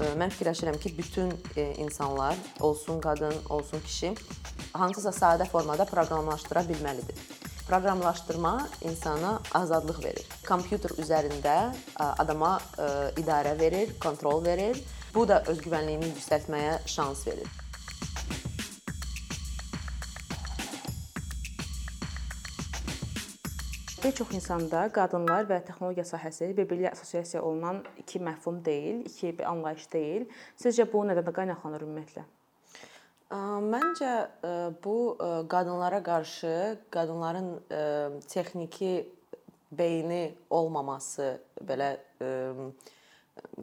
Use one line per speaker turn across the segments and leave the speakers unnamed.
e, mən fikirləşirəm ki, bütün e, insanlar, olsun qadın, olsun kişi, hansısa sadə formada proqramlaşdıra bilməlidir. Proqramlaşdırma insana azadlıq verir. Kompüter üzərində adama idarə verir, kontrol verir. Bu da özgüvənliyini yüksəltməyə şans verir.
Bir çox insanda qadınlar və texnologiya sahəsi bir-biri ilə assosiasiya olunan iki məfhum deyil, iki bir anlayış deyil. Sizcə bu nədən qaynaqlanır ümumiyyətlə?
Məncə bu qadınlara qarşı qadınların texniki beyni olmaması belə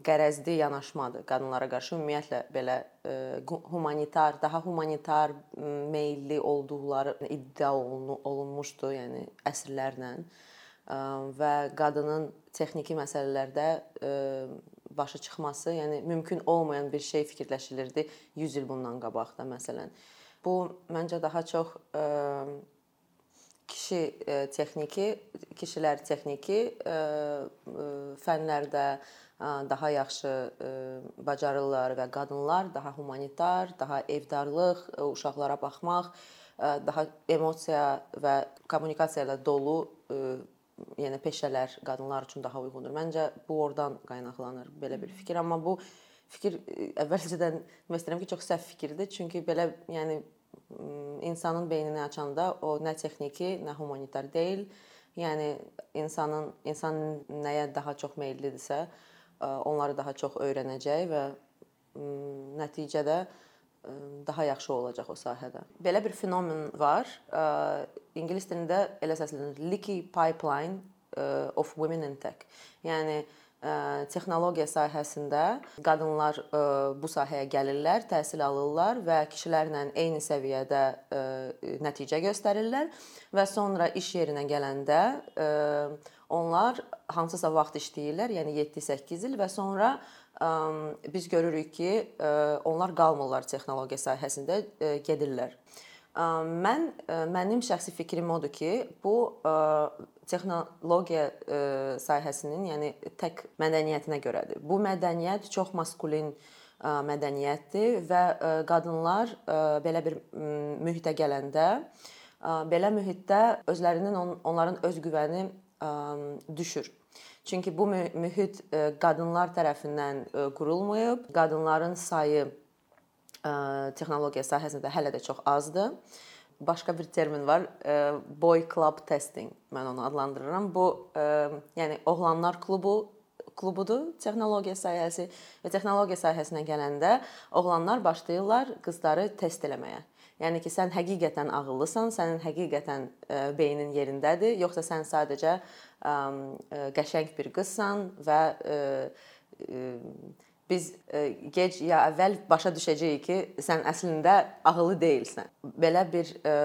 qərəzli yanaşmadır qadınlara qarşı ümumiyyətlə belə e, humanitar, daha humanitar meylli olduqları iddia olunmuşdu, yəni əsrlərlə e, və qadının texniki məsələlərdə e, başa çıxması, yəni mümkün olmayan bir şey fikirləşilirdi 100 il bundan qabaq da məsələn. Bu məncə daha çox kişi texniki, kişilər texniki fənlərdə daha yaxşı bacarırlar və qadınlar daha humanitar, daha evdarlıq, uşaqlara baxmaq, daha emosiya və kommunikasiya ilə dolu yəni peşələr qadınlar üçün daha uyğundur. Məncə bu oradan qaynaqlanır belə bir fikir, amma bu fikir əvvəlcədən demək istəyirəm ki, çox səhv fikirdir. Çünki belə yəni insanın beynini açanda o nə texniki, nə humanitar deyil. Yəni insanın insan nəyə daha çox meyllidirsə, onları daha çox öyrənəcək və nəticədə daha yaxşı olacaq o sahədə. Belə bir fenomen var. İngilis dilində elə səslənir leaky pipeline of women in tech. Yəni texnologiya sahəsində qadınlar bu sahəyə gəlirlər, təhsil alırlar və kişilərlə eyni səviyyədə nəticə göstərirlər və sonra iş yerinə gələndə onlar hansısa vaxt işləyirlər, yəni 7-8 il və sonra biz görürük ki, onlar qalmırlar texnologiya sahəsində, gedirlər. Mən mənim şəxsi fikrim odur ki, bu texnologiya sahəsinin, yəni tək mədəniyyətinə görədir. Bu mədəniyyət çox maskulin mədəniyyətdir və qadınlar belə bir mühitə gələndə belə mühitdə özlərinin onların öz güvəni düşür. Çünki bu mühit qadınlar tərəfindən qurulmayıb, qadınların sayı texnologiya sahəsində hələ də çox azdır. Başqa bir termin var, boy club testing. Mən onu adlandırıram. Bu yəni oğlanlar klubu klubudur texnologiya sahəsi və texnologiya sahəsinə gələndə oğlanlar başlayırlar qızları test eləməyə. Yəni ki, sən həqiqətən ağıllısan, sənin həqiqətən beynin yerindədir, yoxsa sən sadəcə qəşəng bir qızsan və biz e, gec ya əvvəl başa düşəcəyik ki, sən əslində ağıllı deyilsən. Belə bir e,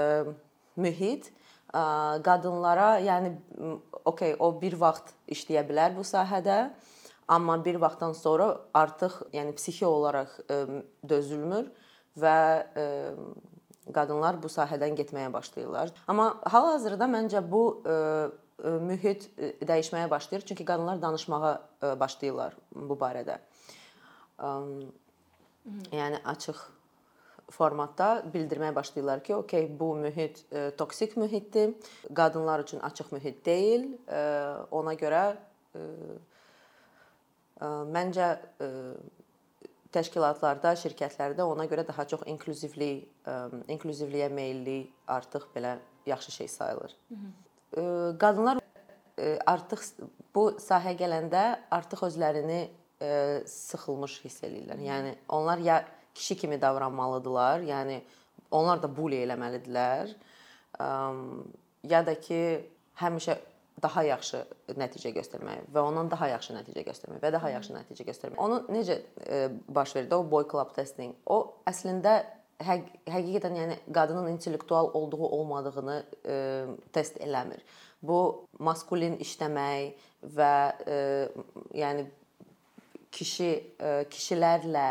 mühit e, qadınlara, yəni okey, o bir vaxt işləyə bilər bu sahədə, amma bir vaxtdan sonra artıq yəni psixi olaraq dözülmür və qadınlar bu sahədən getməyə başlayırlar. Amma hal-hazırda məncə bu mühit dəyişməyə başlayır, çünki qadınlar danışmağa başlayırlar bu barədə yəni açıq formatda bildirməyə başlayırlar ki, okey, bu mühit e, toksik mühitdir. Qadınlar üçün açıq mühit deyil. E, ona görə e, məncə təşkilatlarda, şirkətlərdə ona görə daha çox inklüzivlik, inklüzivliyə meylli artıq belə yaxşı şey sayılır. Qadınlar artıq bu sahəyə gələndə artıq özlərini ə, sıxılmış hiss eləyirlər. Yəni onlar ya kişi kimi davranmalıdılar, yəni onlar da bully eləməlidirlər. Ə, ya da ki, həmişə daha yaxşı nəticə göstərmək və ondan daha yaxşı nəticə göstərmək və daha yaxşı nəticə göstərmək. Onu necə ə, baş verdi o boy club testing? O əslində həq həqiqətən yəni qadının intellektual olduğu olmadığını ə, test eləmir. Bu maskulin işləmək və ə, yəni kişi e, kişilərlə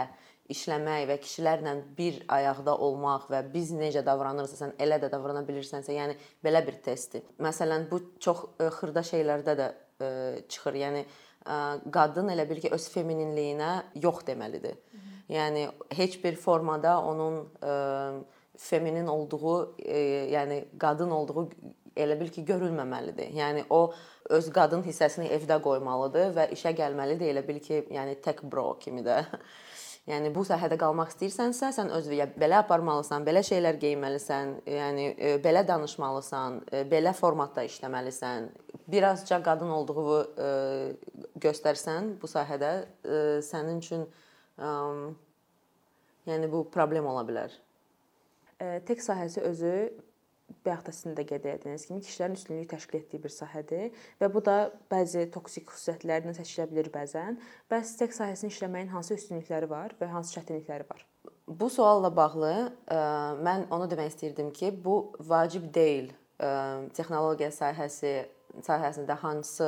işləmək və kişilərlə bir ayaqda olmaq və biz necə davranırsa sən elə də davrana bilirsənsə, yəni belə bir testdir. Məsələn, bu çox e, xırda şeylərdə də e, çıxır. Yəni qadın elə bil ki, öz feminинliyinə yox deməlidir. Yəni heç bir formada onun feminin olduğu, yəni qadın olduğu elə bil ki, görülməməlidir. Yəni o öz qadın hissəsini evdə qoymalıdır və işə gəlməlidir elə bil ki, yəni tək bro kimi də. Yəni bu sahədə qalmaq istəyirsənsə, sən öz belə aparmalısan, belə şeylər geyinməlisən, yəni e, belə danışmalısan, e, belə formatda işləməlisən. Birazca qadın olduğunu e, göstərsən bu sahədə sənin üçün yəni bu problem ola bilər.
Tek sahəsi özü bayaq da sizin də qeyd etdiyiniz kimi kişilərin üstünlüyü təşkil etdiyi bir sahədir və bu da bəzi toksik xüsusiyyətlərdən seçilə bilər bəzən. Bəs seks sahəsində işləməyin hansı üstünlükləri var və hansı çətinlikləri var?
Bu sualla bağlı ə, mən onu demək istirdim ki, bu vacib deyil. Ə, texnologiya sahəsi sahəsində hansı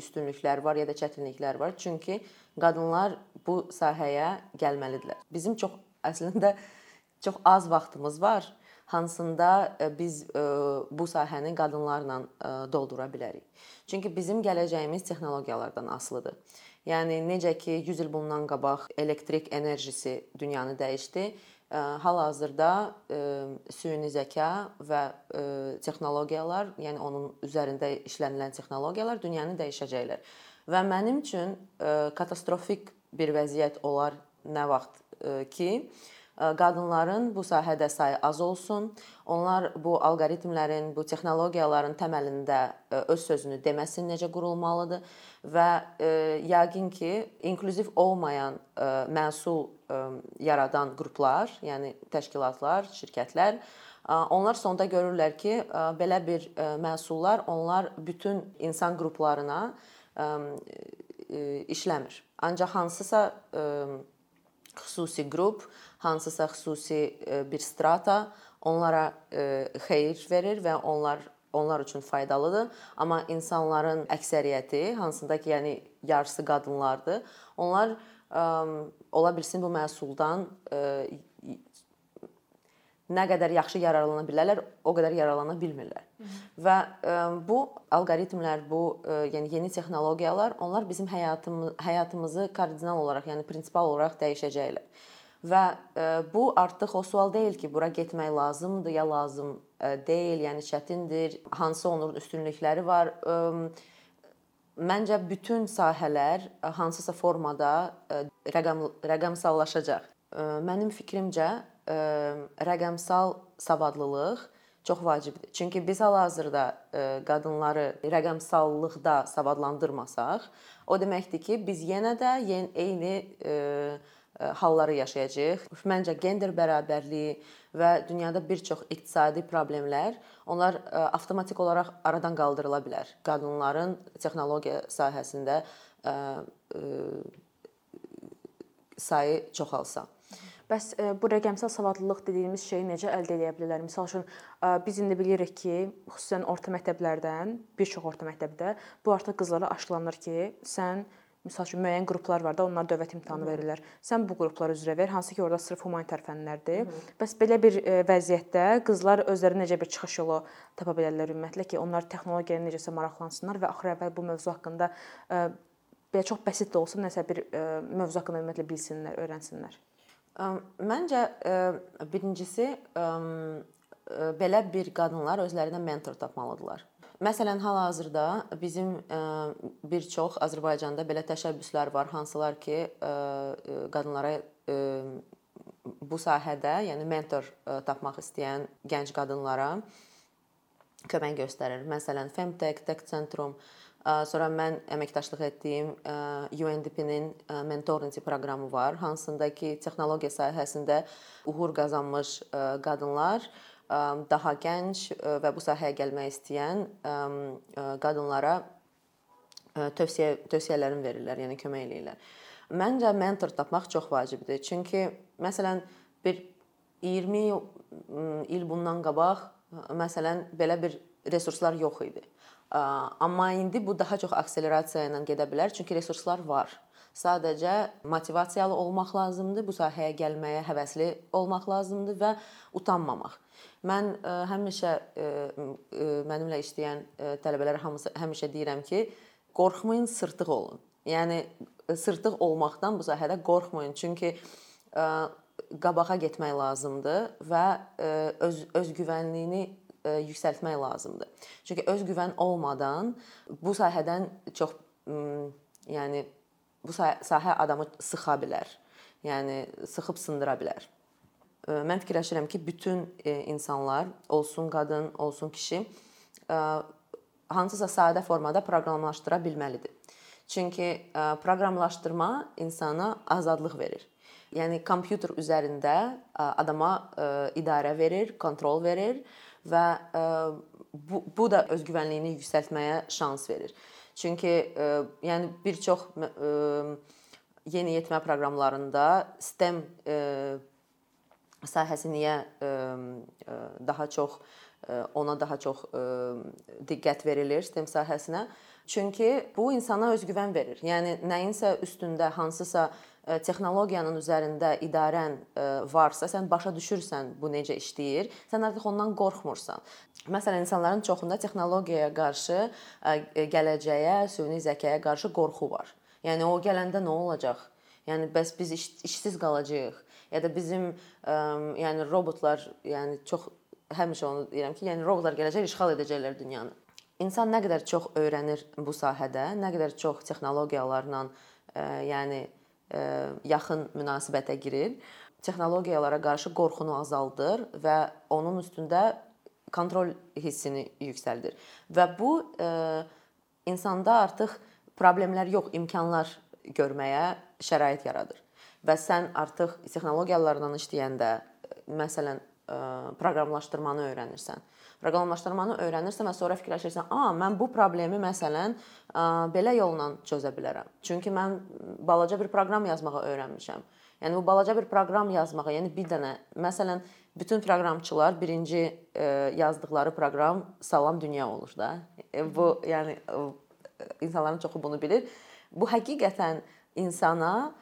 üstünlüklər var ya da çətinliklər var? Çünki qadınlar bu sahəyə gəlməlidirlər. Bizim çox əslində çox az vaxtımız var hansında e, biz e, bu sahəni qadınlarla e, doldura bilərik. Çünki bizim gələcəyimiz texnologiyalardan asılıdır. Yəni necə ki 100 il bundan qabaq elektrik enerjisi dünyanı dəyişdi, hal-hazırda süni zəka və texnologiyalar, yəni onun üzərində işlənilən texnologiyalar dünyanı dəyişəcəklər. Və mənim üçün katastrofik bir vəziyyət olar nə vaxt ki, qadınların bu sahədə sayı az olsun. Onlar bu alqoritmlərin, bu texnologiyaların təməlində öz sözünü deməsin necə qurulmalıdır və yəqin ki, inklüziv olmayan məhsul yaradan qruplar, yəni təşkilatlar, şirkətlər onlar sonda görürlər ki, belə bir məhsullar onlar bütün insan qruplarına işləmir. Ancaq hansısa xüsusi qrup hansısa xüsusi e, bir strata onlara e, xeyir verir və onlar onlar üçün faydalıdır. Amma insanların əksəriyyəti, hansında ki, yəni yarısı qadınlardır, onlar ə, ola bilsin bu məhsuldan ə, nə qədər yaxşı yararlana bilərlər, o qədər yararlana bilmirlər. Hı -hı. Və ə, bu alqoritmlər, bu ə, yəni yeni texnologiyalar, onlar bizim həyatımız həyatımızı kardinal olaraq, yəni prinsipal olaraq dəyişəcəklər. Və e, bu artıq o sual deyil ki, bura getmək lazımdır ya lazım e, deyil, yəni çətindir, hansı onun üstünlükləri var. Məncə bütün sahələr e, hansısa formada rəqəm rəqəmsallaşacaq. Mənim fikrimcə rəqəmsal savadlılıq çox vacibdir. Çünki biz hal-hazırda qadınları rəqəmsallıqda savadlandırmasaq, o deməkdir ki, biz yenə də eyni halları yaşayacağıq. Məncə gender bərabərliyi və dünyada bir çox iqtisadi problemlər onlar avtomatik olaraq aradan qaldırıla bilər. Qadınların texnologiya sahəsində sayı çoxalsa.
Bəs bu rəqəmsal savadlılıq dediyimiz şeyi necə əldə edə bilərlər? Məsəl üçün biz indi bilirik ki, xüsusən orta məktəblərdən, bir çox orta məktəbdə bu artıq qızlara aşılanır ki, sən Məsəl üçün müəyyən qruplar var da, onlar dövlət imtahanı verirlər. Sən bu qruplar üzrə ver, hansı ki, orada sırf humanitar fənlərdir. Hı -hı. Bəs belə bir e, vəziyyətdə qızlar özləri necə bir çıxış yolu tapa bilərlər ümumiyyətlə ki, onlar texnologiyaya necəsə maraqlansınlar və axır əvvəl bu mövzu haqqında e, belə çox bəsit də olsa nəsə bir e, mövzu haqqında ümumiyyətlə bilsinlər, öyrənsinlər.
Məncə birincisi belə bir qadınlar özlərinə mentor tapmalıdırlar. Məsələn, hal-hazırda bizim bir çox Azərbaycanda belə təşəbbüslər var, hansılar ki, qadınlara bu sahədə, yəni mentor tapmaq istəyən gənc qadınlara kömək göstərir. Məsələn, Femtech, Tech Centrum, sonra mən əməkdaşlıq etdiyim UNDP-nin mentoring proqramı var, hansında ki, texnologiya sahəsində uğur qazanmış qadınlar daha gənc və bu sahəyə gəlmək istəyən qadınlara tövsiyə tövsiyələrini verirlər, yəni kömək eləyirlər. Məncə mentor tapmaq çox vacibdir. Çünki məsələn bir 20 il bundan qabaq məsələn belə bir resurslar yox idi. Amma indi bu daha çox akselerasiya ilə gedə bilər, çünki resurslar var. Sadəcə motivasiyalı olmaq lazımdır, bu sahəyə gəlməyə həvəsli olmaq lazımdır və utanmamaq. Mən ə, həmişə ə, ə, mənimlə işləyən ə, tələbələrə hamısı həmişə deyirəm ki, qorxmayın, sırtıq olun. Yəni sırtıq olmaqdan bu sahədə qorxmayın, çünki ə, qabağa getmək lazımdır və ə, öz özgüvənliyini yüksəltmək lazımdır. Çünki özgüvən olmadan bu sahədən çox yəni bu sahə adamı sıxa bilər. Yəni sıxıb sındıra bilər. Mən fikirləşirəm ki, bütün insanlar, olsun qadın, olsun kişi, hansısa sadə formada proqramlaşdıra bilməlidir. Çünki proqramlaşdırma insana azadlıq verir. Yəni kompüter üzərində adama idarə verir, kontrol verir və bu, bu da özgüvənliyini yüksəltməyə şans verir. Çünki yəni bir çox yeniyetmə proqramlarında STEM sahəsi niyə daha çox ona daha çox diqqət verilir STEM sahəsinə? Çünki bu insana özgüvən verir. Yəni nəyinsə üstündə hansısa texnologiyanın üzərində idarən varsa, sən başa düşürsən bu necə işləyir, sən artıq ondan qorxmursan. Məsələn, insanların çoxunda texnologiyaya qarşı, gələcəyə, süni zəkaya qarşı qorxu var. Yəni o gələndə nə olacaq? Yəni bəs biz iş, işsiz qalacağıq ya da bizim ə, yəni robotlar, yəni çox həmişə onu deyirəm ki, yəni robotlar gələcək işğal edəcəklər dünyanı. İnsan nə qədər çox öyrənir bu sahədə, nə qədər çox texnologiyalarla ə, yəni yaxın münasibətə girir, texnologiyalara qarşı qorxunu azaldır və onun üstündə kontrol hissini yüksəldir. Və bu ə, insanda artıq problemlər yox, imkanlar görməyə şərait yaradır. Və sən artıq texnologiyalarla işləyəndə, məsələn, proqramlaşdırmanı öyrənirsən. Proqramlaşdırmanı öyrənirsən və sonra fikirləşirsən, "A, mən bu problemi məsələn belə yolla çözə bilərəm." Çünki mən balaca bir proqram yazmağı öyrənmişəm. Yəni bu balaca bir proqram yazmağa, yəni bir dənə, məsələn, bütün proqramçılar birinci yazdıkları proqram Salam Dünya olur da. E, bu yəni insanların çoxu bunu bilir. Bu həqiqətən insana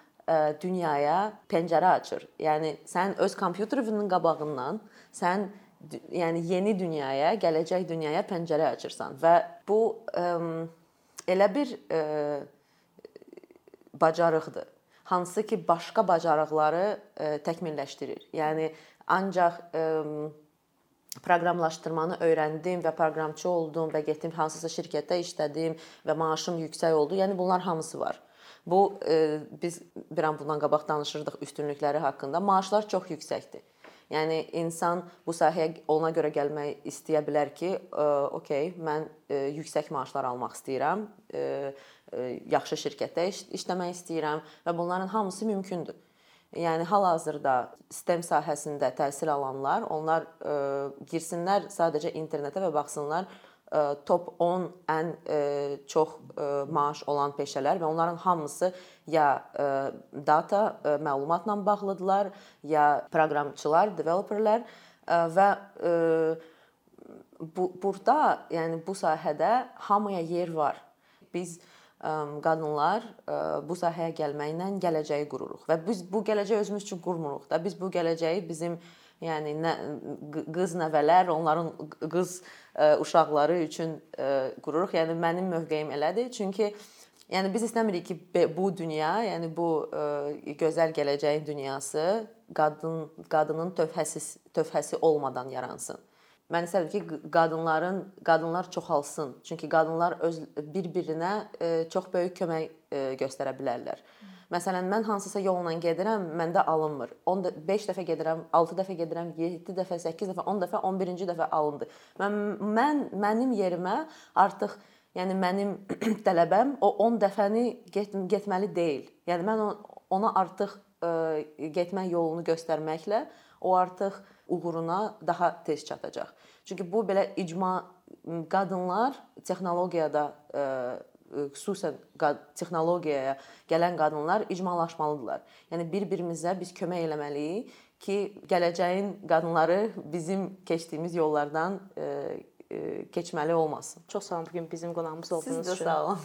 dünyaya pəncərə açır. Yəni sən öz kompüterinin qabağından sən yəni yeni dünyaya, gələcək dünyaya pəncərə açırsan və bu ə, elə bir ə, bacarıqdır. Hansı ki, başqa bacarıqları ə, təkmilləşdirir. Yəni ancaq ə, proqramlaşdırmanı öyrəndim və proqramçı oldum və getdim hansısa şirkətdə işlədim və maaşım yüksək oldu. Yəni bunlar hamısı var. Bu e, biz bir an bundan qabaq danışırdıq üstünlükləri haqqında. Maaşlar çox yüksəkdir. Yəni insan bu sahəyə ona görə gəlmək istəyə bilər ki, okey, mən yüksək maaşlar almaq istəyirəm, yaxşı şirkətdə iş, işləmək istəyirəm və bunların hamısı mümkündür. Yəni hal-hazırda STEM sahəsində təhsil alanlar, onlar girsinlər sadəcə internetə və baxsınlar top 10 ən çox maaş olan peşələr və onların hamısı ya data məlumatla bağlıdırlar, ya proqramçılar, developerlər və bu burada, yəni bu sahədə hamıya yer var. Biz qadınlar bu sahəyə gəlməklə gələcəyi qururuq və biz bu gələcəyi özümüz üçün qurmuruq da. Biz bu gələcəyi bizim yəni nə qız nəvələr, onların qız ə, uşaqları üçün ə, qururuq. Yəni mənim mövqeyim elədir. Çünki yəni biz istəmirik ki, bu dünya, yəni bu ə, gözəl gələcəyin dünyası qadın qadının tövhəsiz tövhəsi olmadan yaransın. Mən istərdim ki, qadınların qadınlar çoxalsın. Çünki qadınlar öz bir-birinə çox böyük kömək göstərə bilərlər. Məsələn, mən hansısa yolla gedirəm, məndə alınmır. 10 5 dəfə gedirəm, 6 dəfə gedirəm, 7 dəfə, 8 dəfə, 10 dəfə, 11-ci dəfə alındı. Mən mən mənim yerimə artıq yəni mənim tələbəm o 10 dəfəni get getməli deyil. Yəni mən ona artıq ə, getmək yolunu göstərməklə o artıq uğuruna daha tez çatacaq. Çünki bu belə icma qadınlar texnologiyada ə, xüsusən texnologiyaya gələn qadınlar icmalaşmalıdırlar. Yəni bir-birimizə biz kömək eləməliyik ki, gələcəyin qadınları bizim keçdiyimiz yollardan keçməli olmasın.
Çox sağ olun bu gün bizim qonağımız oldunuz.
Siz də sağ olun.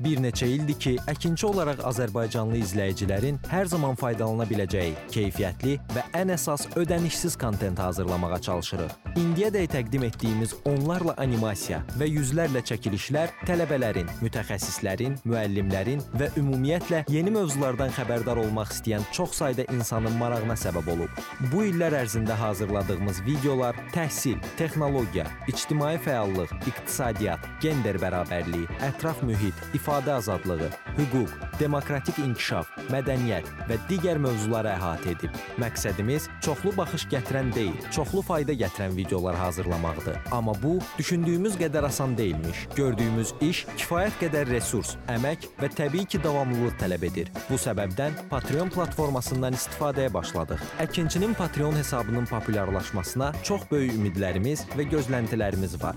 Bir neçə ildir ki, əkinçi olaraq azərbaycanlı izləyicilərin hər zaman faydalana biləcəyi keyfiyyətli və ən əsas ödənişsiz kontent hazırlamağa çalışırıq. İndiyədək təqdim etdiyimiz onlarla animasiya və yüzlərlə çəkilişlər tələbələrin, mütəxəssislərin, müəllimlərin və ümumiyyətlə yeni mövzulardan xəbərdar olmaq istəyən çox sayda insanın marağına səbəb olub. Bu illər ərzində hazırladığımız videolar təhsil, texnologiya, ictimai fəallıq, iqtisadiyyat, gender bərabərliyi, ətraf mühit, ifadə azadlığı, hüquq, demokratik inkişaf, mədəniyyət və digər mövzuları əhatə edib. Məqsədimiz çoxlu baxış gətirən deyil, çoxlu fayda gətirən videolar hazırlamaqdır. Amma bu düşündüyümüz qədər asan deyilmiş. Gördüyümüz iş kifayət qədər resurs, əmək və təbii ki, davamlılıq tələb edir. Bu səbəbdən Patreon platformasından istifadəyə başladıq. Əkinçinin Patreon hesabının populyarlaşmasına çox böyük ümidlərimiz və gözləntilərimiz var.